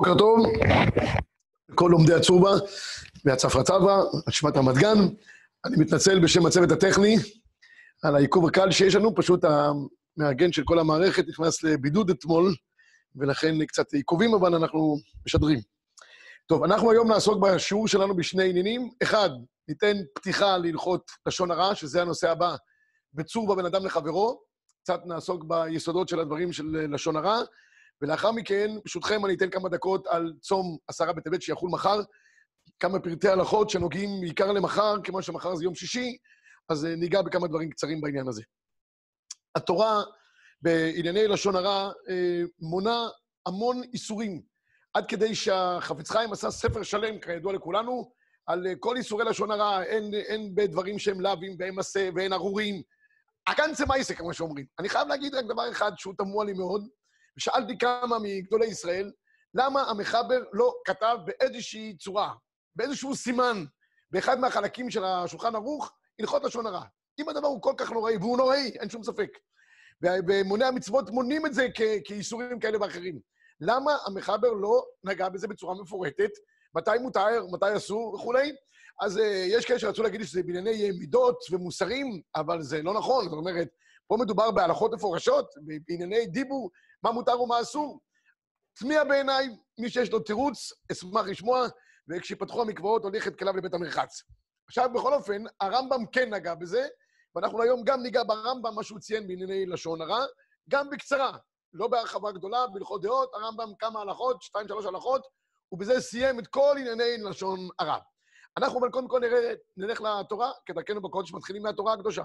בוקר טוב, כל לומדי הצורבה והצפרא צבא, אשמת רמת גן. אני מתנצל בשם הצוות הטכני על העיכוב הקל שיש לנו, פשוט המארגן של כל המערכת נכנס לבידוד אתמול, ולכן קצת עיכובים, אבל אנחנו משדרים. טוב, אנחנו היום נעסוק בשיעור שלנו בשני עניינים. אחד, ניתן פתיחה להלכות לשון הרע, שזה הנושא הבא, בצור בבן אדם לחברו. קצת נעסוק ביסודות של הדברים של לשון הרע. ולאחר מכן, ברשותכם, אני אתן כמה דקות על צום עשרה בטבת שיחול מחר, כמה פרטי הלכות שנוגעים בעיקר למחר, כיוון שמחר זה יום שישי, אז אה, ניגע בכמה דברים קצרים בעניין הזה. התורה בענייני לשון הרע אה, מונה המון איסורים, עד כדי שהחפץ חיים עשה ספר שלם, כידוע לכולנו, על אה, כל איסורי לשון הרע, אין, אין בדברים שהם לאווים ואין מסה ואין ארורים. אגנצה מייסה, כמו שאומרים. אני חייב להגיד רק דבר אחד שהוא תמוה לי מאוד, ושאלתי כמה מגדולי ישראל, למה המחבר לא כתב באיזושהי צורה, באיזשהו סימן, באחד מהחלקים של השולחן ערוך, הלכות לשון הרע. אם הדבר הוא כל כך נוראי, והוא נוראי, אין שום ספק. ומוני המצוות מונים את זה כאיסורים כאלה ואחרים. למה המחבר לא נגע בזה בצורה מפורטת? מתי מותר, מתי אסור וכולי? אז uh, יש כאלה שרצו להגיד שזה בענייני מידות ומוסרים, אבל זה לא נכון. זאת אומרת, פה מדובר בהלכות מפורשות, בענייני דיבור, מה מותר ומה אסור. תמיע בעיניי, מי שיש לו תירוץ, אשמח לשמוע, וכשיפתחו המקוואות, הוליך את כליו לבית המרחץ. עכשיו, בכל אופן, הרמב"ם כן נגע בזה, ואנחנו היום גם ניגע ברמב"ם, מה שהוא ציין בענייני לשון הרע, גם בקצרה, לא בהרחבה גדולה, בהלכות דעות, הרמב"ם כמה הלכות, שתיים, שלוש הלכות, ובזה סיים את כל ענייני לשון הרע. אנחנו אבל קודם כל נלך לתורה, כדרכנו בקודש מתחילים מהתורה הקדושה.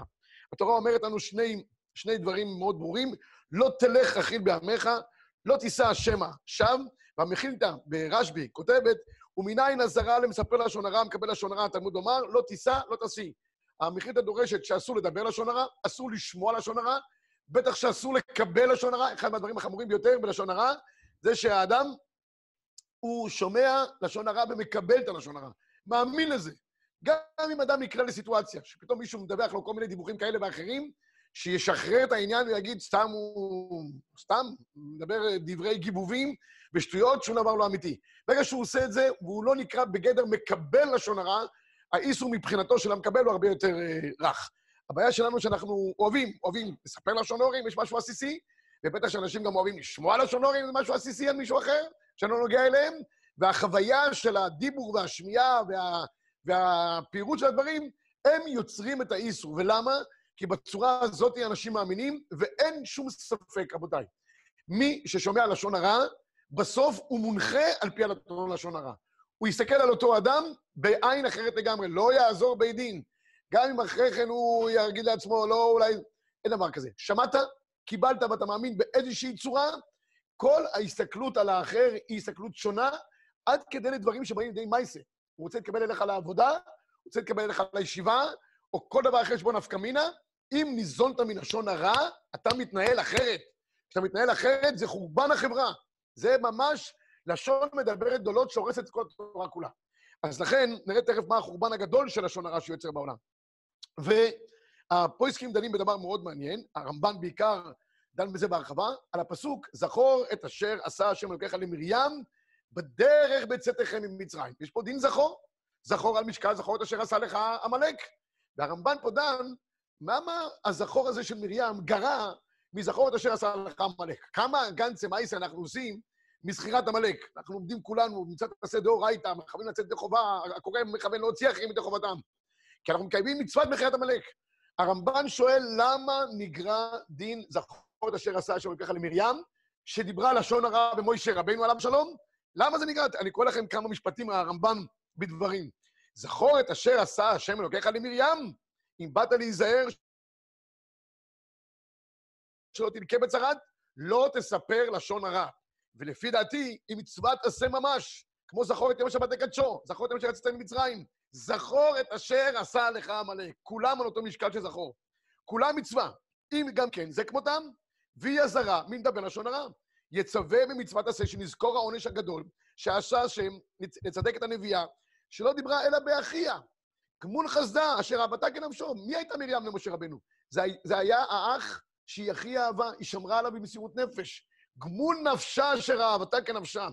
התורה אומרת לנו שני, שני דברים מאוד ברורים, לא תלך רכיל בעמך, לא תישא השמע שם, והמכילתא ברשב"י כותבת, ומניין הזרה למספר לשון הרע, מקבל לשון הרע, התלמוד לומר, לא תישא, לא תשיא. המכילתא דורשת שאסור לדבר לשון הרע, אסור לשמוע לשון הרע, בטח שאסור לקבל לשון הרע, אחד מהדברים החמורים ביותר בלשון הרע, זה שהאדם, הוא שומע לשון הרע ומקבל את הלשון הרע. מאמין לזה. גם אם אדם נקלע לסיטואציה, שפתאום מישהו מדווח לו כל מיני דיווחים כאלה ואחרים, שישחרר את העניין ויגיד, סתם הוא... סתם, מדבר דברי גיבובים ושטויות, שום דבר לא אמיתי. ברגע שהוא עושה את זה, והוא לא נקרא בגדר מקבל לשון הרע, האיסור מבחינתו של המקבל הוא הרבה יותר uh, רך. הבעיה שלנו שאנחנו אוהבים, אוהבים לספר לשון הורים, יש משהו עסיסי, ובטח שאנשים גם אוהבים לשמוע לשון הורים, זה משהו עסיסי על מישהו אחר, שלא נוגע אליהם, והחוויה של הדיבור והשמיעה וה, והפירוט של הדברים, הם יוצרים את האיסור. ולמה? כי בצורה הזאת אנשים מאמינים, ואין שום ספק, רבותיי. מי ששומע לשון הרע, בסוף הוא מונחה על פי לשון הרע. הוא יסתכל על אותו אדם בעין אחרת לגמרי, לא יעזור בית דין. גם אם אחרי כן הוא יגיד לעצמו, לא, אולי... אין דבר כזה. שמעת, קיבלת ואתה מאמין באיזושהי צורה, כל ההסתכלות על האחר היא הסתכלות שונה, עד כדי לדברים שבאים לידי מייסה. הוא רוצה להתקבל אליך לעבודה, הוא רוצה להתקבל אליך לישיבה, או כל דבר אחר שבו נפקא מינה, אם ניזונת מלשון הרע, אתה מתנהל אחרת. כשאתה מתנהל אחרת, זה חורבן החברה. זה ממש לשון מדברת גדולות שהורסת את כל התורה כולה. אז לכן, נראה תכף מה החורבן הגדול של לשון הרע שיוצר בעולם. והפויסקים דנים בדבר מאוד מעניין, הרמב"ן בעיקר דן בזה בהרחבה, על הפסוק, זכור את אשר עשה השם אלוקיך למרים בדרך בצאתכם ממצרים. יש פה דין זכור, זכור על משקל, זכור את אשר עשה לך עמלק. והרמב"ן פה דן למה הזכור הזה של מרים גרע מזכור את אשר עשה לך עמלק? כמה גנצה מייסה אנחנו עושים מזכירת עמלק? אנחנו עומדים כולנו, מצד עשה דאורייתא, מכוונים לצאת ידי חובה, הקורא מכוון להוציא אחרים ידי חובתם. כי אנחנו מקיימים מצוות מכירת עמלק. הרמב"ן שואל, למה נגרע דין זכור את אשר עשה השם אלוקיך למרים, שדיברה לשון הרע במוישה רבינו עליו שלום? למה זה נגרע? אני קורא לכם כמה משפטים מהרמב"ן בדברים. זכור את אשר עשה השם אלוקיך למרים, אם באת להיזהר שלא תלקה בצרת, לא תספר לשון הרע. ולפי דעתי, היא מצוות עשה ממש, כמו זכור את יום השבת לקדשו, זכור את יום שיצאת ממצרים. זכור את אשר עשה לך עמלק. כולם על אותו משקל של זכור. כולם מצווה. אם גם כן, זה כמותם, והיא הזרה מדבר לשון הרע. יצווה במצוות עשה שנזכור העונש הגדול, שעשה השם לצדק את הנביאה, שלא דיברה אלא באחיה. גמול חסדה, אשר אהבתה כנפשו. מי הייתה מרים למשה רבנו? זה, זה היה האח שהיא הכי אהבה, היא שמרה עליו במסירות נפש. גמול נפשה אשר אהבתה כנפשה.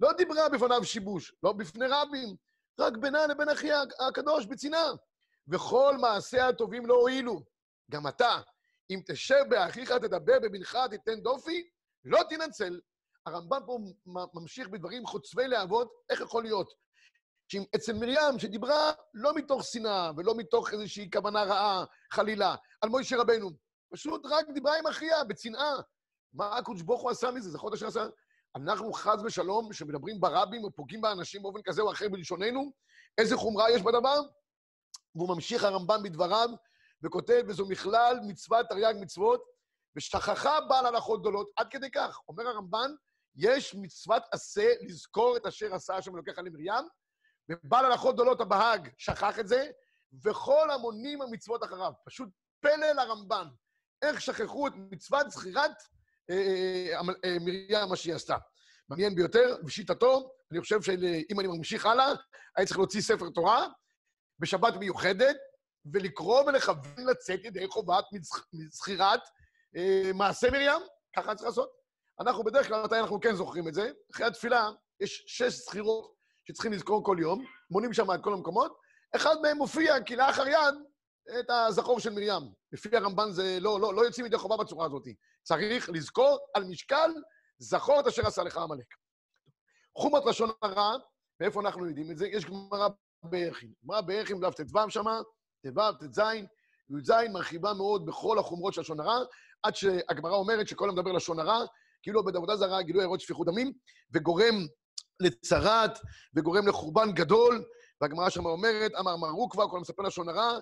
לא דיברה בפניו שיבוש, לא בפני רבים, רק בינה לבין אחיה הקדוש בצנעה. וכל מעשיה הטובים לא הועילו. גם אתה, אם תשב באחיך, תדבר בבנך, תיתן דופי, לא תנצל. הרמב"ם פה ממשיך בדברים חוצבי להבות, איך יכול להיות שאם אצל מרים, שדיברה לא מתוך שנאה ולא מתוך איזושהי כוונה רעה, חלילה, על מוישה רבנו, פשוט רק דיברה עם אחיה, בצנעה. מה הקדוש ברוך הוא עשה מזה? זה חודש שעשה... אנחנו חס ושלום, שמדברים ברבים או פוגעים באנשים באופן כזה או אחר בלשוננו, איזה חומרה יש בדבר? והוא ממשיך הרמב"ם בדבריו, וכותב, וזו מכלל מצוות תרי"ג מצוות, ושכחה בעל הלכות גדולות, עד כדי כך. אומר הרמב"ן, יש מצוות עשה לזכור את אשר עשה השם אלוקיך למרים, ובעל הלכות גדולות הבהאג שכח את זה, וכל המונים המצוות אחריו. פשוט פלא לרמב"ן, איך שכחו את מצוות זכירת אה, אה, אה, מרים, מה שהיא עשתה. מעניין ביותר, בשיטתו, אני חושב שאם אני ממשיך הלאה, היה צריך להוציא ספר תורה בשבת מיוחדת, ולקרוא ולכוון לצאת ידי חובת מזכירת אה, מעשה מרים, ככה צריך לעשות. אנחנו בדרך כלל, מתי אנחנו כן זוכרים את זה? אחרי התפילה יש שש זכירות שצריכים לזכור כל יום, מונים שם את כל המקומות, אחד מהם מופיע כלאחר יד את הזכור של מרים. לפי הרמב"ן זה לא, לא, לא יוצאים ידי חובה בצורה הזאת. צריך לזכור על משקל, זכור את אשר עשה לך עמלק. חומת לשון הרע, מאיפה אנחנו יודעים את זה? יש גמרא בערכים. גמרא בערכים, דף ט"ו שמה, ט"ו, ט"ז, י"ז מרחיבה מאוד בכל החומרות של לשון הרע, עד שהגמרא אומרת שכל המדבר לשון הרע, כאילו עובד עבודה זרה, גילוי ערות שפיכות דמים, וגורם לצרת, וגורם לחורבן גדול, והגמרא שם אומרת, אמר מרו כבר, כל המספר לשון הרע,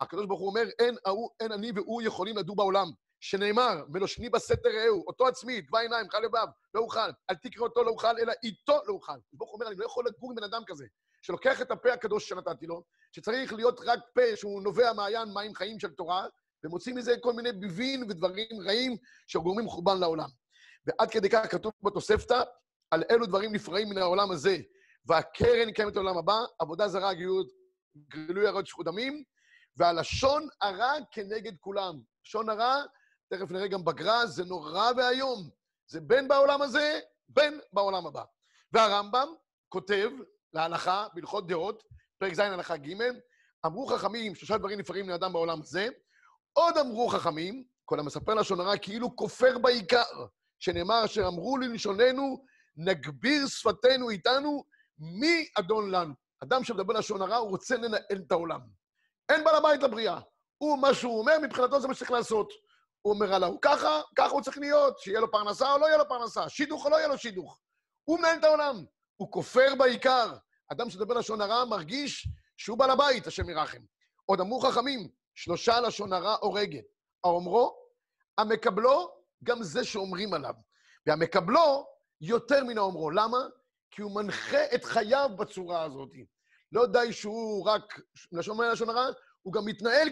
הקדוש ברוך הוא אומר, אין, ההוא, אין אני והוא יכולים לדור בעולם. שנאמר, ולושני בסתר רעהו, אותו עצמי, דבע עיניים, חל לבב, לא אוכל, אל תקרא אותו לא אוכל, אלא איתו לא אוכל. ברוך אומר, אני לא יכול לגור עם בן אדם כזה, שלוקח את הפה הקדוש שנתתי לו, שצריך להיות רק פה שהוא נובע מעיין מים חיים של תורה, ומוצאים מזה כל מיני ביבים ודברים רעים שגורמים חורבן לעולם. ועד כדי כך כתוב בתוספתא, על אלו דברים נפרעים מן העולם הזה, והקרן קיימת לעולם הבא, עבודה זרה, גילוי ערות שחוט דמים, והלשון הרע כנגד כולם. לשון הרע תכף נראה גם בגר"א, זה נורא ואיום. זה בין בעולם הזה, בין בעולם הבא. והרמב"ם כותב להלכה, בהלכות דעות, פרק ז' הלכה ג', אמרו חכמים, שלושה דברים נפרעים לאדם בעולם הזה, עוד אמרו חכמים, כל המספר לשון הרע כאילו כופר בעיקר, שנאמר אשר אמרו ללשוננו, נגביר שפתנו איתנו, מי אדון לנו? אדם שמדבר לשון הרע, הוא רוצה לנהל את העולם. אין בעל הבית לבריאה. הוא, מה שהוא אומר, מבחינתו זה מה שצריך לעשות. הוא אומר על ההוא ככה, ככה הוא צריך להיות, שיהיה לו פרנסה או לא יהיה לו פרנסה, שידוך או לא יהיה לו שידוך. הוא מנהל את העולם, הוא כופר בעיקר. אדם שדבר לשון הרע מרגיש שהוא בעל הבית, השם ירחם. עוד אמרו חכמים, שלושה לשון הרע הורגת. האומרו, המקבלו, גם זה שאומרים עליו. והמקבלו, יותר מן האומרו. למה? כי הוא מנחה את חייו בצורה הזאת. לא די שהוא רק לשון הרע, הוא גם מתנהל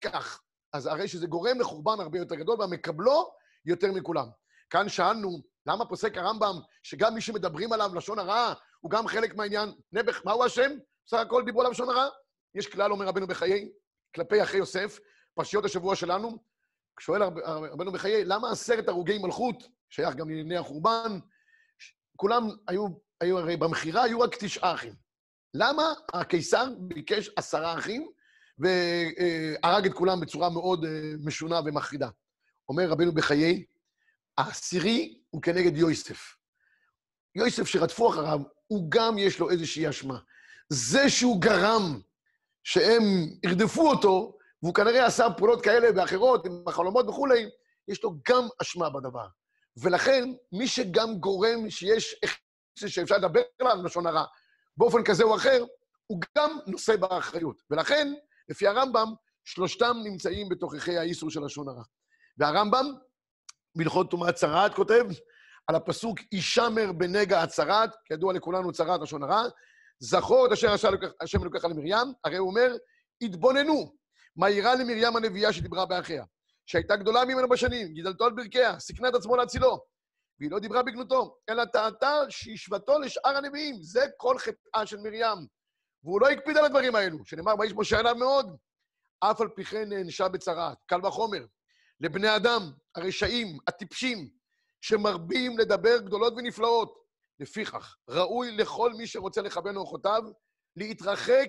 כך. אז הרי שזה גורם לחורבן הרבה יותר גדול, והמקבלו יותר מכולם. כאן שאלנו, למה פוסק הרמב"ם, שגם מי שמדברים עליו לשון הרע, הוא גם חלק מהעניין? נעבך, מהו השם? בסך הכל דיברו עליו לשון הרע? יש כלל, אומר רבנו בחיי, כלפי אחי יוסף, פרשיות השבוע שלנו, שואל רבנו בחיי, למה עשרת הרוגי מלכות, שייך גם לענייני החורבן, כולם היו, היו הרי במכירה היו רק תשעה אחים. למה הקיסר ביקש עשרה אחים, והרג את כולם בצורה מאוד אה, משונה ומחרידה. אומר רבנו בחיי, העשירי הוא כנגד יויסף. יויסף שרדפו אחריו, הוא גם יש לו איזושהי אשמה. זה שהוא גרם שהם ירדפו אותו, והוא כנראה עשה פעולות כאלה ואחרות, עם החלומות וכולי, יש לו גם אשמה בדבר. ולכן, מי שגם גורם שיש שאפשר לדבר עליו לשון הרע באופן כזה או אחר, הוא גם נושא באחריות. ולכן, לפי הרמב"ם, שלושתם נמצאים בתוככי האיסור של לשון הרע. והרמב"ם, בהלכות טומאת צרעת, כותב על הפסוק, הישמר בנגע הצרעת, כידוע לכולנו צרעת לשון הרע, זכור את אשר השם אלוקיך למרים, הרי הוא אומר, התבוננו, מה אירע למרים הנביאה שדיברה באחיה, שהייתה גדולה ממנו בשנים, גידלתו על ברכיה, סיכנה את עצמו להצילו, והיא לא דיברה בגנותו, אלא טעתה שהשוותו לשאר הנביאים. זה כל חטאה של מרים. והוא לא הקפיד על הדברים האלו, שנאמר, ויש משה עליו מאוד, אף על פי כן נענשה בצרה. קל וחומר. לבני אדם, הרשעים, הטיפשים, שמרבים לדבר גדולות ונפלאות. לפיכך, ראוי לכל מי שרוצה לכוון אורחותיו, להתרחק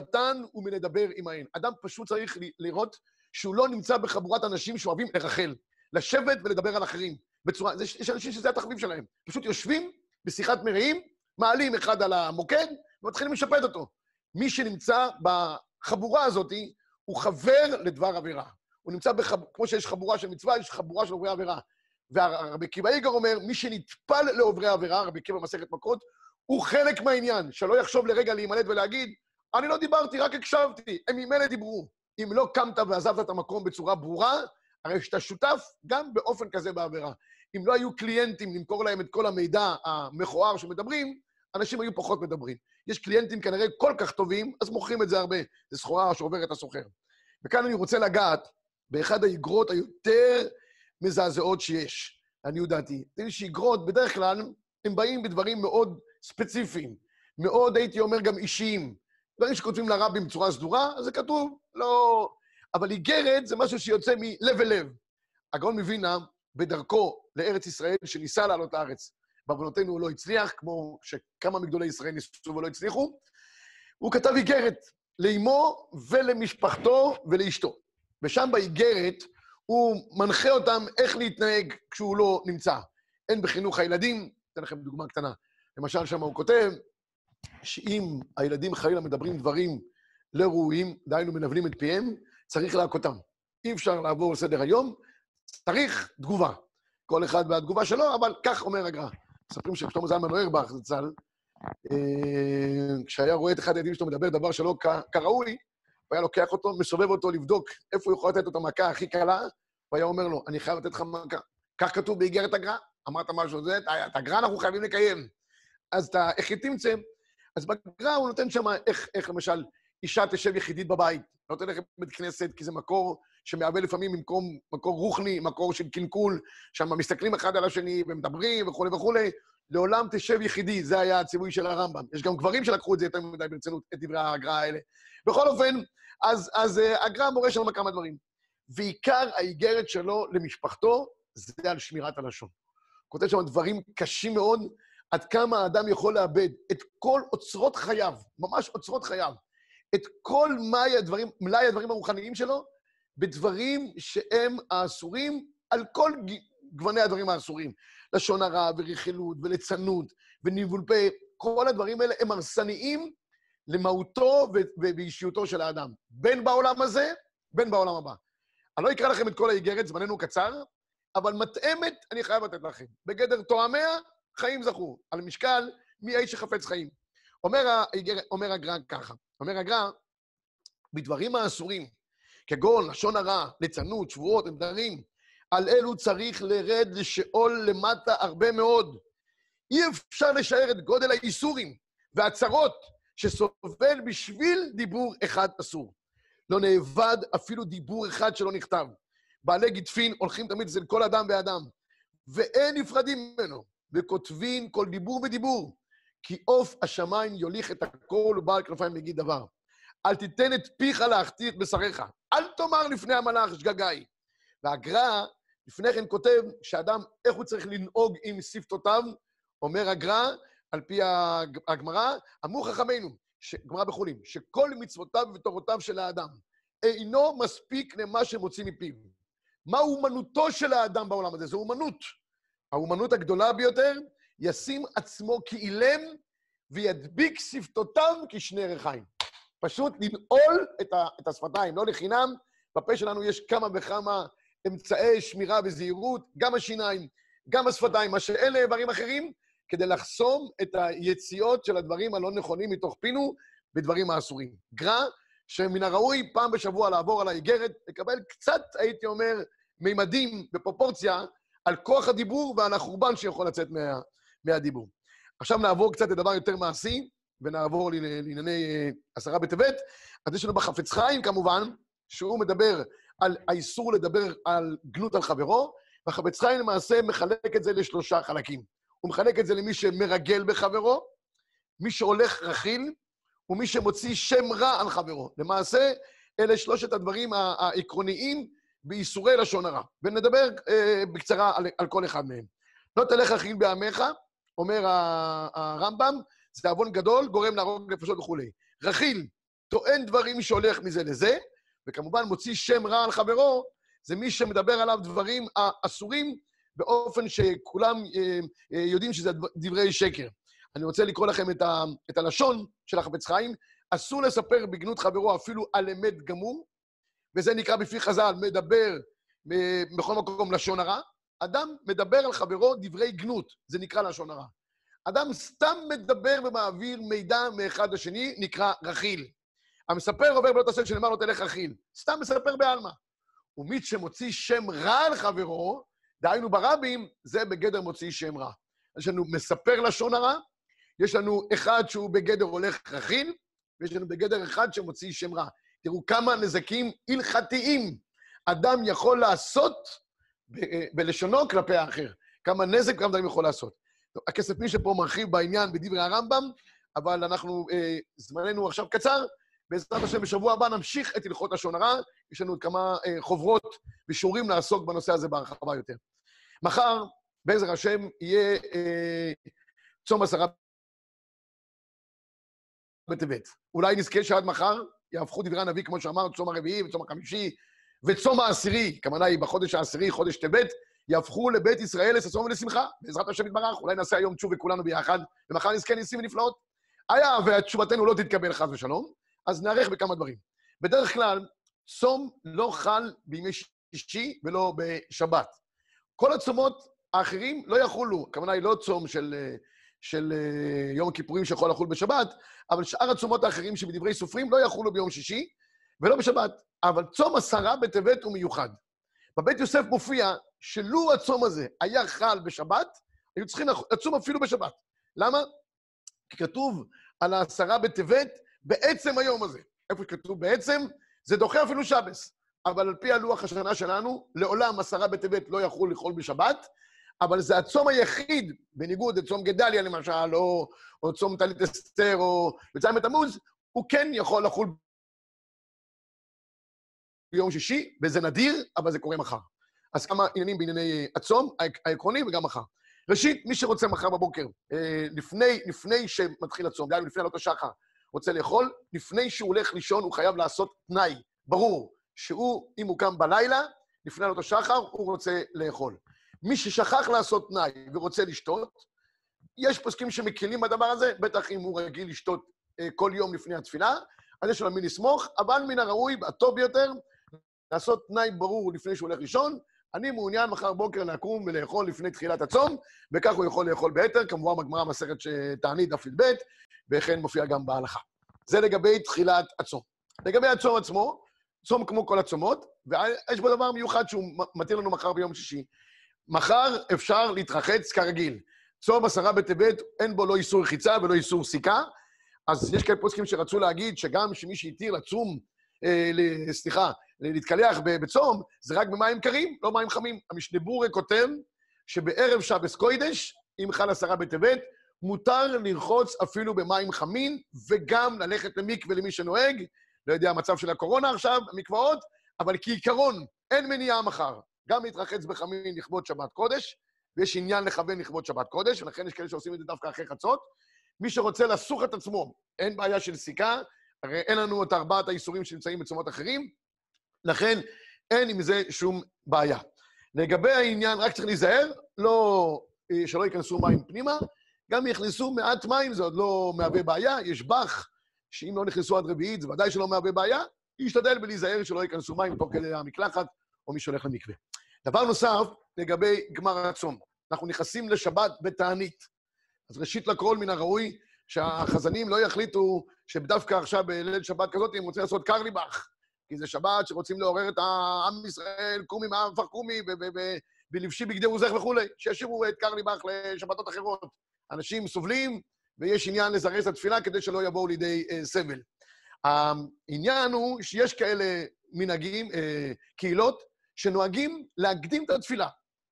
משתן ומלדבר עמהן. אדם פשוט צריך לראות שהוא לא נמצא בחבורת אנשים שאוהבים לרחל, לשבת ולדבר על אחרים. בצורה, יש אנשים שזה התחביב שלהם. פשוט יושבים בשיחת מרעים, מעלים אחד על המוקד ומתחילים לשפט אותו. מי שנמצא בחבורה הזאת הוא חבר לדבר עבירה. הוא נמצא, בחב... כמו שיש חבורה של מצווה, יש חבורה של עוברי עבירה. ורבי עקיבא איגר אומר, מי שנטפל לעוברי עבירה, רבי עקיבא במסכת מכות, הוא חלק מהעניין, שלא יחשוב לרגע להימלט ולהגיד, אני לא דיברתי, רק הקשבתי, הם ממילא דיברו. אם לא קמת ועזבת את המקום בצורה ברורה, הרי שאתה שותף גם באופן כזה בעבירה. אם לא היו קליינטים למכור להם את כל המידע המכוער שמדברים, אנשים היו פחות מדברים. יש קליינטים כנראה כל כך טובים, אז מוכרים את זה הרבה. זו סחורה שעוברת הסוחר. וכאן אני רוצה לגעת באחד האיגרות היותר מזעזעות שיש, לעניות דעתי. תראי שאיגרות, בדרך כלל, הם באים בדברים מאוד ספציפיים, מאוד, הייתי אומר, גם אישיים. דברים שכותבים לרבים בצורה סדורה, זה כתוב, לא... אבל איגרת זה משהו שיוצא מלב אל לב. הגאון מווינה, בדרכו לארץ ישראל, שניסה לעלות לארץ, בעוונותינו הוא לא הצליח, כמו שכמה מגדולי ישראל ניסו ולא הצליחו, הוא כתב איגרת לאמו ולמשפחתו ולאשתו. ושם באיגרת הוא מנחה אותם איך להתנהג כשהוא לא נמצא. הן בחינוך הילדים, אתן לכם דוגמה קטנה. למשל, שם הוא כותב שאם הילדים חלילה מדברים דברים לא ראויים, דהיינו מנבלים את פיהם, צריך להכותם. אי אפשר לעבור לסדר היום, צריך תגובה. כל אחד והתגובה שלו, אבל כך אומר הגר"א. מספרים ששלמה זלמן אוירבך, זצ"ל, אה, כשהיה רואה את אחד הילדים שלו מדבר דבר שלא כראוי, הוא היה לוקח אותו, מסובב אותו לבדוק איפה הוא יכול לתת לו את המכה הכי קלה, הוא היה אומר לו, אני חייב לתת לך מכה. כך כתוב באיגרת הגר"א, אמרת משהו, זה, את הגר"א אנחנו חייבים לקיים. אז אתה, איך היא תמצא? אז בגר"א הוא נותן שם איך, איך למשל אישה תשב יחידית בבית, לא תלך לבית כנסת, כי זה מקור שמהווה לפעמים מקום, מקור רוחני, מקור של קלקול, שם מסתכלים אחד על השני ומדברים וכולי וכולי. לעולם תשב יחידי, זה היה הציווי של הרמב"ם. יש גם גברים שלקחו את זה יותר מדי ברצינות, את דברי הגר"א האלה. בכל אופן, אז, אז uh, הגר"א מורה שם כמה דברים. ועיקר האיגרת שלו למשפחתו זה על שמירת הלשון. הוא כותב שם דברים קשים מאוד, עד כמה האדם יכול לאבד את כל אוצרות חייו, ממש אוצרות חייו, את כל מלאי הדברים, מלאי הדברים הרוחניים שלו, בדברים שהם האסורים על כל גווני הדברים האסורים. לשון הרע ורכילות וליצנות וניבול פה, כל הדברים האלה הם הרסניים למהותו ובאישיותו של האדם, בין בעולם הזה, בין בעולם הבא. אני לא אקרא לכם את כל האיגרת, זמננו קצר, אבל מתאמת אני חייב לתת לכם. בגדר תואמיה, חיים זכו. על משקל, מי האיש שחפץ חיים. אומר, אומר הגר"א ככה, אומר הגר"א, בדברים האסורים, כגון לשון הרע, ליצנות, שבועות, נדרים, על אלו צריך לרד לשאול למטה הרבה מאוד. אי אפשר לשער את גודל האיסורים והצרות שסובל בשביל דיבור אחד אסור. לא נאבד אפילו דיבור אחד שלא נכתב. בעלי גידפין הולכים תמיד אצל כל אדם ואדם, ואין נפרדים ממנו, וכותבין כל דיבור ודיבור, כי עוף השמיים יוליך את הכל ובעל כנפיים יגיד דבר. אל תיתן את פיך להחטיא את בשריך, אל תאמר לפני המלאך שגגאי. והגר"א לפני כן כותב שאדם, איך הוא צריך לנהוג עם שפתותיו, אומר הגר"א, על פי הגמרא, אמרו חכמינו, גמרא בחולין, שכל מצוותיו ותורותיו של האדם אינו מספיק למה שמוציא מפיו. מה אומנותו של האדם בעולם הזה? זו אומנות. האומנות הגדולה ביותר, ישים עצמו כאילם וידביק שפתותיו כשני ריחיים. פשוט לנעול את, ה, את השפתיים, לא לחינם. בפה שלנו יש כמה וכמה אמצעי שמירה וזהירות, גם השיניים, גם השפתיים, מה שאין לאיברים אחרים, כדי לחסום את היציאות של הדברים הלא נכונים מתוך פינו בדברים האסורים. גרא, שמן הראוי פעם בשבוע לעבור על האיגרת, לקבל קצת, הייתי אומר, מימדים בפרופורציה על כוח הדיבור ועל החורבן שיכול לצאת מה, מהדיבור. עכשיו נעבור קצת לדבר יותר מעשי, ונעבור לענייני אה, עשרה בטבת. אז יש לנו בחפץ חיים, כמובן, שהוא מדבר על האיסור לדבר על גנות על חברו, והחפץ חיים למעשה מחלק את זה לשלושה חלקים. הוא מחלק את זה למי שמרגל בחברו, מי שהולך רכיל, ומי שמוציא שם רע על חברו. למעשה, אלה שלושת הדברים העקרוניים באיסורי לשון הרע. ונדבר אה, בקצרה על, על כל אחד מהם. לא תלך רכיל בעמך, אומר הרמב"ם, זה עוון גדול, גורם להרוג נפשות וכולי. רכיל טוען דברים שהולך מזה לזה, וכמובן מוציא שם רע על חברו, זה מי שמדבר עליו דברים אסורים באופן שכולם אה, אה, יודעים שזה דברי שקר. אני רוצה לקרוא לכם את, ה, את הלשון של החפץ חיים. אסור לספר בגנות חברו אפילו על אמת גמור, וזה נקרא בפי חז"ל, מדבר בכל מקום לשון הרע. אדם מדבר על חברו דברי גנות, זה נקרא לשון הרע. אדם סתם מדבר ומעביר מידע מאחד לשני, נקרא רכיל. המספר עובר בלא תעשה שנאמר לו תלך רכיל. סתם מספר בעלמא. ומי שמוציא שם רע על חברו, דהיינו ברבים, זה בגדר מוציא שם רע. יש לנו מספר לשון הרע, יש לנו אחד שהוא בגדר הולך רכיל, ויש לנו בגדר אחד שמוציא שם רע. תראו כמה נזקים הלכתיים אדם יכול לעשות ב- בלשונו כלפי האחר. כמה נזק כמה דברים יכול לעשות. הכסף מי שפה מרחיב בעניין בדברי הרמב"ם, אבל אנחנו, אה, זמננו עכשיו קצר, בעזרת השם בשבוע הבא נמשיך את הלכות לשון הרע, יש לנו עוד כמה אה, חוברות ושיעורים לעסוק בנושא הזה בהרחבה יותר. מחר, בעזר השם, יהיה אה, צום עשרה בטבת. אולי נזכה שעד מחר יהפכו דברי הנביא, כמו שאמר, צום הרביעי וצום החמישי וצום העשירי, כוונה היא בחודש העשירי, חודש טבת, יהפכו לבית ישראל לששון ולשמחה, בעזרת השם יתברך. אולי נעשה היום תשובה כולנו ביחד, ומחר נזכה ניסים ונפלאות. היה ותשובתנו לא תתקבל חס ושלום, אז נערך בכמה דברים. בדרך כלל, צום לא חל בימי שישי ולא בשבת. כל הצומות האחרים לא יחולו, הכוונה היא לא צום של, של אה, יום הכיפורים שיכול לחול בשבת, אבל שאר הצומות האחרים שבדברי סופרים לא יחולו ביום שישי ולא בשבת. אבל צום עשרה בטבת הוא מיוחד. בבית יוסף מופיע שלו הצום הזה היה חל בשבת, היו צריכים לצום אפילו בשבת. למה? כי כתוב על העשרה בטבת בעצם היום הזה. איפה שכתוב בעצם, זה דוחה אפילו שבס. אבל על פי הלוח השנה שלנו, לעולם עשרה בטבת לא יכול לאכול בשבת, אבל זה הצום היחיד, בניגוד לצום גדליה למשל, או, או צום טלית אסתר, או י"ז בתמוז, הוא כן יכול לחול ביום שישי, וזה נדיר, אבל זה קורה מחר. אז כמה עניינים בענייני הצום העקרוני וגם מחר. ראשית, מי שרוצה מחר בבוקר, אה, לפני, לפני שמתחיל הצום, גם לפני עלות השחר, רוצה לאכול, לפני שהוא הולך לישון, הוא חייב לעשות תנאי ברור, שהוא, אם הוא קם בלילה, לפני עלות השחר, הוא רוצה לאכול. מי ששכח לעשות תנאי ורוצה לשתות, יש פוסקים שמקלים בדבר הזה, בטח אם הוא רגיל לשתות אה, כל יום לפני התפילה, אז יש לו מי לסמוך, אבל מן הראוי, הטוב ביותר, לעשות תנאי ברור לפני שהוא הולך לישון, אני מעוניין מחר בוקר לקום ולאכול לפני תחילת הצום, וכך הוא יכול לאכול ביתר, כמובן בגמרא מסכת שתענית דף י"ב, וכן מופיע גם בהלכה. זה לגבי תחילת הצום. לגבי הצום עצמו, צום כמו כל הצומות, ויש בו דבר מיוחד שהוא מתיר לנו מחר ביום שישי. מחר אפשר להתרחץ כרגיל. צום עשרה בטבת, אין בו לא איסור רחיצה ולא איסור סיכה, אז יש כאלה פוסקים שרצו להגיד שגם שמי שהתיר לצום, אה, סליחה, להתקלח בצום, זה רק במים קרים, לא מים חמים. המשנה בורי כותב שבערב שבס קוידש, אם חל עשרה בטבת, מותר לרחוץ אפילו במים חמים, וגם ללכת למקווה למי שנוהג. לא יודע, המצב של הקורונה עכשיו, המקוואות, אבל כעיקרון, אין מניעה מחר. גם להתרחץ בחמין לכבוד שבת קודש, ויש עניין לכוון לכבוד שבת קודש, ולכן יש כאלה שעושים את זה דווקא אחרי חצות. מי שרוצה לסוך את עצמו, אין בעיה של סיכה, הרי אין לנו את ארבעת האיסורים שנמצאים בצומות אחרים, לכן אין עם זה שום בעיה. לגבי העניין, רק צריך להיזהר, לא, אה, שלא ייכנסו מים פנימה, גם יכנסו מעט מים, זה עוד לא מהווה בעיה. יש בח, שאם לא נכנסו עד רביעית, זה ודאי שלא מהווה בעיה, להשתדל ולהיזהר שלא ייכנסו מים תוך כדי המקלחת, או מי שהולך למקווה. דבר נוסף, לגבי גמר הצום. אנחנו נכנסים לשבת בתענית. אז ראשית לכל, מן הראוי שהחזנים לא יחליטו שדווקא עכשיו בליל שבת כזאת הם רוצים לעשות קרליבך, כי זה שבת שרוצים לעורר את העם ישראל, קומי מעם פח קומי, בלבשי בגדי רוזך וכולי, שישאירו את קרליבך לשבתות אחרות. אנשים סובלים, ויש עניין לזרז את התפילה כדי שלא יבואו לידי אה, סבל. העניין הוא שיש כאלה מנהגים, אה, קהילות, שנוהגים להקדים את התפילה.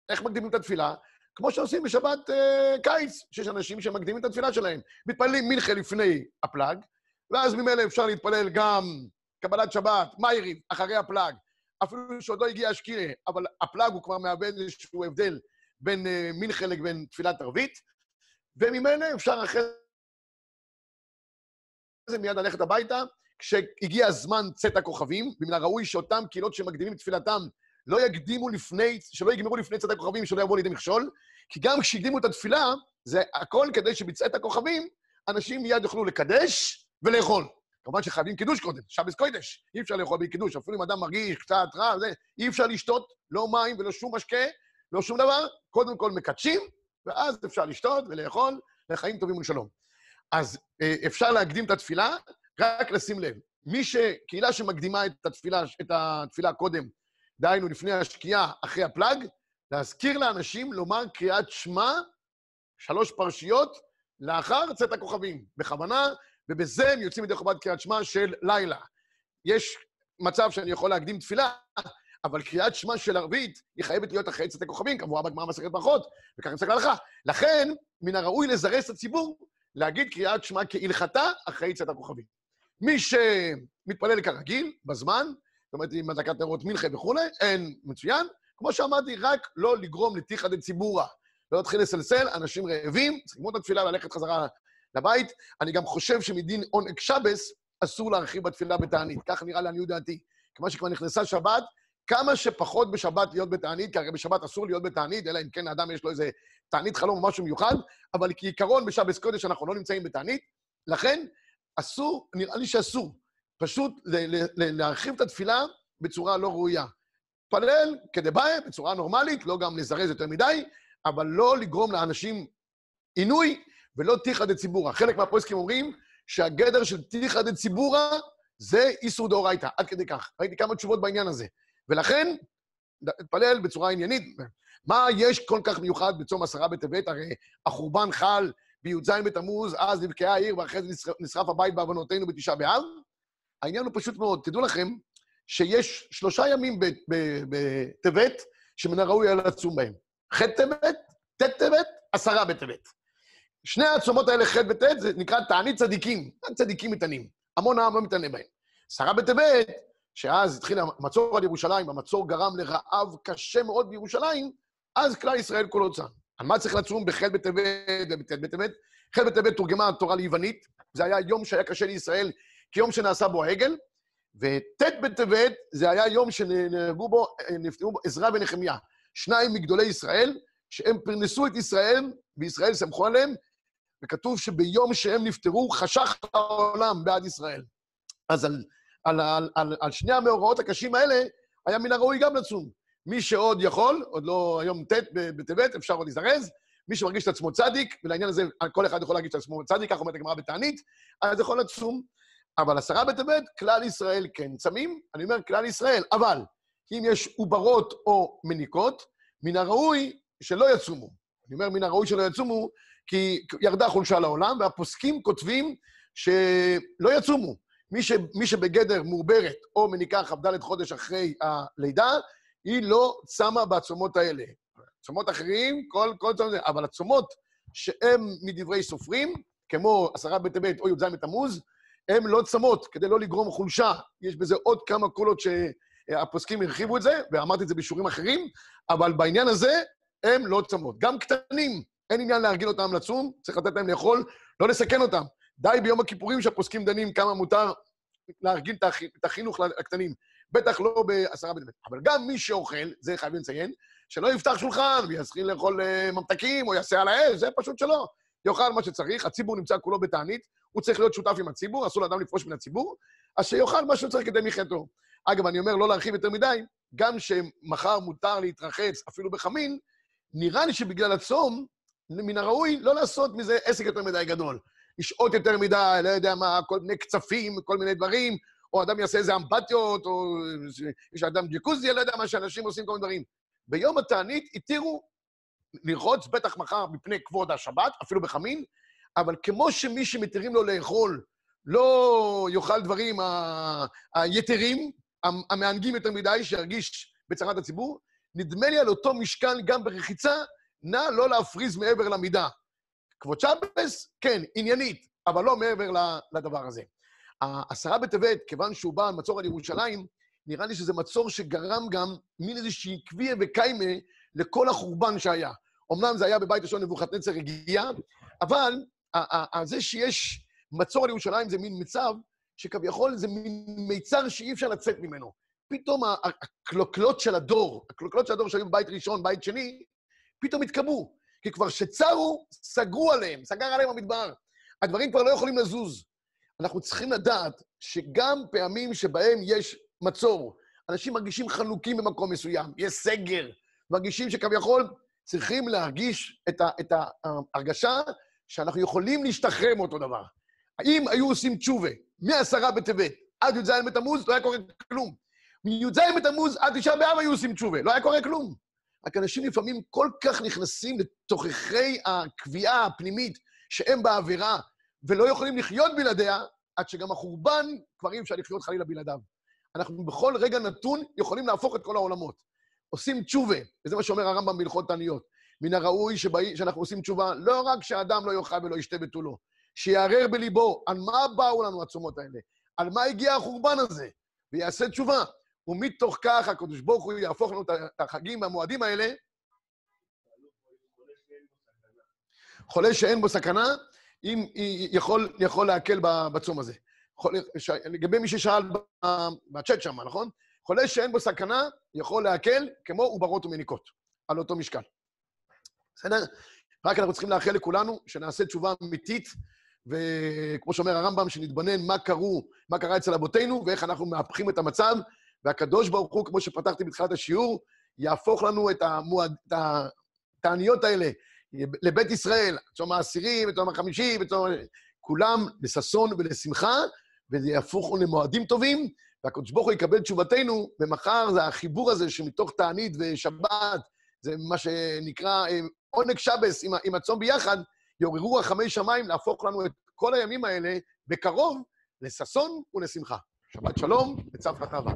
איך מקדימים את התפילה? כמו שעושים בשבת אה, קיץ, שיש אנשים שמקדימים את התפילה שלהם. מתפללים מנחה לפני הפלאג, ואז ממילא אפשר להתפלל גם קבלת שבת, מאירים, אחרי הפלאג. אפילו שעוד לא הגיע השקיעה, אבל הפלאג הוא כבר מאבד איזשהו הבדל בין uh, מנחה לבין תפילת ערבית, וממילא אפשר אחרי זה מיד ללכת הביתה. כשהגיע הזמן צאת הכוכבים, ומן הראוי שאותם קהילות שמקדימים תפילתם לא יקדימו לפני, שלא יגמרו לפני צאת הכוכבים, שלא יבואו לידי מכשול, כי גם כשהקדימו את התפילה, זה הכל כדי שבצאת הכוכבים, אנשים מיד יוכלו לקדש ולאכול. כמובן שחייבים קידוש קודם, שבס קודש. אי אפשר לאכול בלי קידוש, אפילו אם אדם מרגיש קצת רע, זה, אי אפשר לשתות, לא מים ולא שום משקה, לא שום דבר, קודם כל מקדשים, ואז אפשר לשתות ולאכול לחיים טובים ולשלום. אז אה, אפשר להקדים את התפילה, רק לשים לב. מי ש... קהילה שמקדימה את התפילה, את התפילה קודם, דהיינו לפני השקיעה, אחרי הפלאג, להזכיר לאנשים לומר קריאת שמע, שלוש פרשיות, לאחר צאת הכוכבים, בכוונה, ובזה הם יוצאים ידי חובת קריאת שמע של לילה. יש מצב שאני יכול להקדים תפילה, אבל קריאת שמע של ערבית, היא חייבת להיות אחרי צאת הכוכבים, כמובן בגמרא מסכת ברכות, וככה נמצא להלכה. לכן, מן הראוי לזרז את הציבור להגיד קריאת שמע כהלכתה אחרי צאת הכוכבים. מי שמתפלל כרגיל, בזמן, זאת אומרת, עם הדלקת נרות מנחה וכולי, אין מצוין. כמו שאמרתי, רק לא לגרום לתיחא דציבורא. לא להתחיל לסלסל, אנשים רעבים, צריכים ללמוד את התפילה וללכת חזרה לבית. אני גם חושב שמדין עונג שבס, אסור להרחיב בתפילה בתענית. כך נראה לעניות דעתי. כיוון שכבר נכנסה שבת, כמה שפחות בשבת להיות בתענית, כי הרי בשבת אסור להיות בתענית, אלא אם כן האדם יש לו איזה תענית חלום או משהו מיוחד, אבל כעיקרון בשבת קודש אנחנו לא נמצאים בתענית, לכן אסור, נראה לי שאסור, פשוט להרחיב את התפילה בצורה לא ראויה. להתפלל כדבעי, בצורה נורמלית, לא גם לזרז יותר מדי, אבל לא לגרום לאנשים עינוי ולא תיכא דציבורא. חלק מהפוסקים אומרים שהגדר של תיכא דציבורא זה איסור דאורייתא, עד כדי כך. ראיתי כמה תשובות בעניין הזה. ולכן, להתפלל בצורה עניינית. מה יש כל כך מיוחד בצום עשרה בטבת? הרי החורבן חל בי"ז בתמוז, אז נבקעה העיר, ואחרי זה נשרף הבית בעוונותינו בתשעה באב. העניין הוא פשוט מאוד. תדעו לכם שיש שלושה ימים בטבת שמן הראוי היה לצום בהם. ח' טבת, ט' טבת, עשרה בטבת. שני הצומות האלה, ח' וט', זה נקרא תענית צדיקים. צדיקים מתענים. המון העם לא מתענה בהם. עשרה בטבת, שאז התחיל המצור על ירושלים, המצור גרם לרעב קשה מאוד בירושלים, אז כלל ישראל כולו צם. על מה צריך לצום בח' בטבת ובט' בטבת? ח' בטבת תורגמה התורה ליוונית, זה היה יום שהיה קשה לישראל כיום שנעשה בו העגל, וט' בטבת זה היה יום שנהרגו בו, נפטרו בו עזרא ונחמיה, שניים מגדולי ישראל, שהם פרנסו את ישראל, וישראל סמכו עליהם, וכתוב שביום שהם נפטרו, חשך העולם בעד ישראל. אז על, על, על, על, על שני המאורעות הקשים האלה, היה מן הראוי גם לצום. מי שעוד יכול, עוד לא היום ט' בטבת, אפשר עוד להזדרז, מי שמרגיש את עצמו צדיק, ולעניין הזה כל אחד יכול להרגיש את עצמו צדיק, כך אומרת הגמרא בתענית, אז יכול לצום. אבל עשרה בטבת, כלל ישראל כן צמים, אני אומר כלל ישראל, אבל אם יש עוברות או מניקות, מן הראוי שלא יצומו. אני אומר מן הראוי שלא יצומו, כי ירדה חולשה לעולם, והפוסקים כותבים שלא יצומו. מי, ש, מי שבגדר מעוברת או מניקה כ"ד חודש אחרי הלידה, היא לא צמה בעצומות האלה. צומות אחרים, כל, כל צומות, אבל הצומות שהם מדברי סופרים, כמו עשרה בטבת או י"ז בתמוז, הן לא צמות, כדי לא לגרום חולשה. יש בזה עוד כמה קולות שהפוסקים הרחיבו את זה, ואמרתי את זה בשיעורים אחרים, אבל בעניין הזה הן לא צמות. גם קטנים, אין עניין להרגיל אותם לצום, צריך לתת להם לאכול, לא לסכן אותם. די ביום הכיפורים שהפוסקים דנים כמה מותר להרגיל את החינוך לקטנים. בטח לא בעשרה בטבת. אבל גם מי שאוכל, זה חייבים לציין, שלא יפתח שולחן ויתחיל לאכול uh, ממתקים או יעשה על האש, זה פשוט שלא. יאכל מה שצריך, הציבור נמצא כולו בתענית, הוא צריך להיות שותף עם הציבור, אסור לאדם לפרוש מן הציבור, אז שיאכל מה שהוא צריך כדי מחייתו. אגב, אני אומר לא להרחיב יותר מדי, גם שמחר מותר להתרחץ אפילו בחמין, נראה לי שבגלל הצום, מן הראוי לא לעשות מזה עסק יותר מדי גדול. לשהות יותר מדי, לא יודע מה, כל מיני קצפים, כל מיני דברים, או אדם יעשה איזה אמבטיות, או יש אדם ג'קוזי, לא יודע מה שאנשים עושים כל מיני דברים. ביום התענית התירו לרחוץ, בטח מחר מפני כבוד השבת, אפילו בחמין, אבל כמו שמי שמתירים לו לאכול לא יאכל דברים היתרים, המענגים יותר מדי, שירגיש בצרת הציבור, נדמה לי על אותו משקל גם ברחיצה, נא לא להפריז מעבר למידה. כבוד שבס, כן, עניינית, אבל לא מעבר לדבר הזה. העשרה בטבת, כיוון שהוא בא על מצור על ירושלים, נראה לי שזה מצור שגרם גם מין איזושהי קביעה וקיימה לכל החורבן שהיה. אמנם זה היה בבית ראשון נבוכדנצר הגיע, אבל זה שיש מצור על ירושלים זה מין מצב שכביכול זה מין מיצר שאי אפשר לצאת ממנו. פתאום הקלוקלות של הדור, הקלוקלות של הדור שהיו בבית ראשון, בית שני, פתאום התקבעו. כי כבר שצרו, סגרו עליהם, סגר עליהם המדבר. הדברים כבר לא יכולים לזוז. אנחנו צריכים לדעת שגם פעמים שבהם יש מצור, אנשים מרגישים חנוקים במקום מסוים, יש סגר, מרגישים שכביכול צריכים להרגיש את, ה, את ההרגשה שאנחנו יכולים להשתחרר מאותו דבר. האם היו עושים תשובה מעשרה בטבת עד י"ז בתמוז, לא היה קורה כלום. מי"ז בתמוז עד תשעה באב היו עושים תשובה, לא היה קורה כלום. רק אנשים לפעמים כל כך נכנסים לתוככי הקביעה הפנימית שהם בעבירה, ולא יכולים לחיות בלעדיה, עד שגם החורבן, כבר אי אפשר לחיות חלילה בלעדיו. אנחנו בכל רגע נתון יכולים להפוך את כל העולמות. עושים תשובה, וזה מה שאומר הרמב"ם בהלכות תעניות. מן הראוי שבא, שאנחנו עושים תשובה, לא רק שאדם לא יאכל ולא ישתה בתולו, שיערער בליבו על מה באו לנו הצומות האלה, על מה הגיע החורבן הזה, ויעשה תשובה. ומתוך כך הקדוש ברוך הוא יהפוך לנו את החגים והמועדים האלה. חולה שאין בו סכנה, אם יכול, יכול להקל בצום הזה. לגבי מי ששאל בצ'אט שם, נכון? חולה שאין בו סכנה, יכול להקל כמו עוברות ומניקות, על אותו משקל. בסדר? רק אנחנו צריכים לאחל לכולנו שנעשה תשובה אמיתית, וכמו שאומר הרמב"ם, שנתבונן מה קרו, מה קרה אצל אבותינו, ואיך אנחנו מהפכים את המצב, והקדוש ברוך הוא, כמו שפתחתי בתחילת השיעור, יהפוך לנו את, המועד, התעניות האלה לבית ישראל, צום העשירי וצום החמישי וצום... כולם לששון ולשמחה, וזה יהפוך למועדים טובים, והקדוש ברוך הוא יקבל תשובתנו, ומחר זה החיבור הזה שמתוך תענית ושבת, זה מה שנקרא אה, עונג שבס עם, עם הצום ביחד, יעוררו רחמי שמיים להפוך לנו את כל הימים האלה בקרוב לששון ולשמחה. שבת שלום וצו חטבה.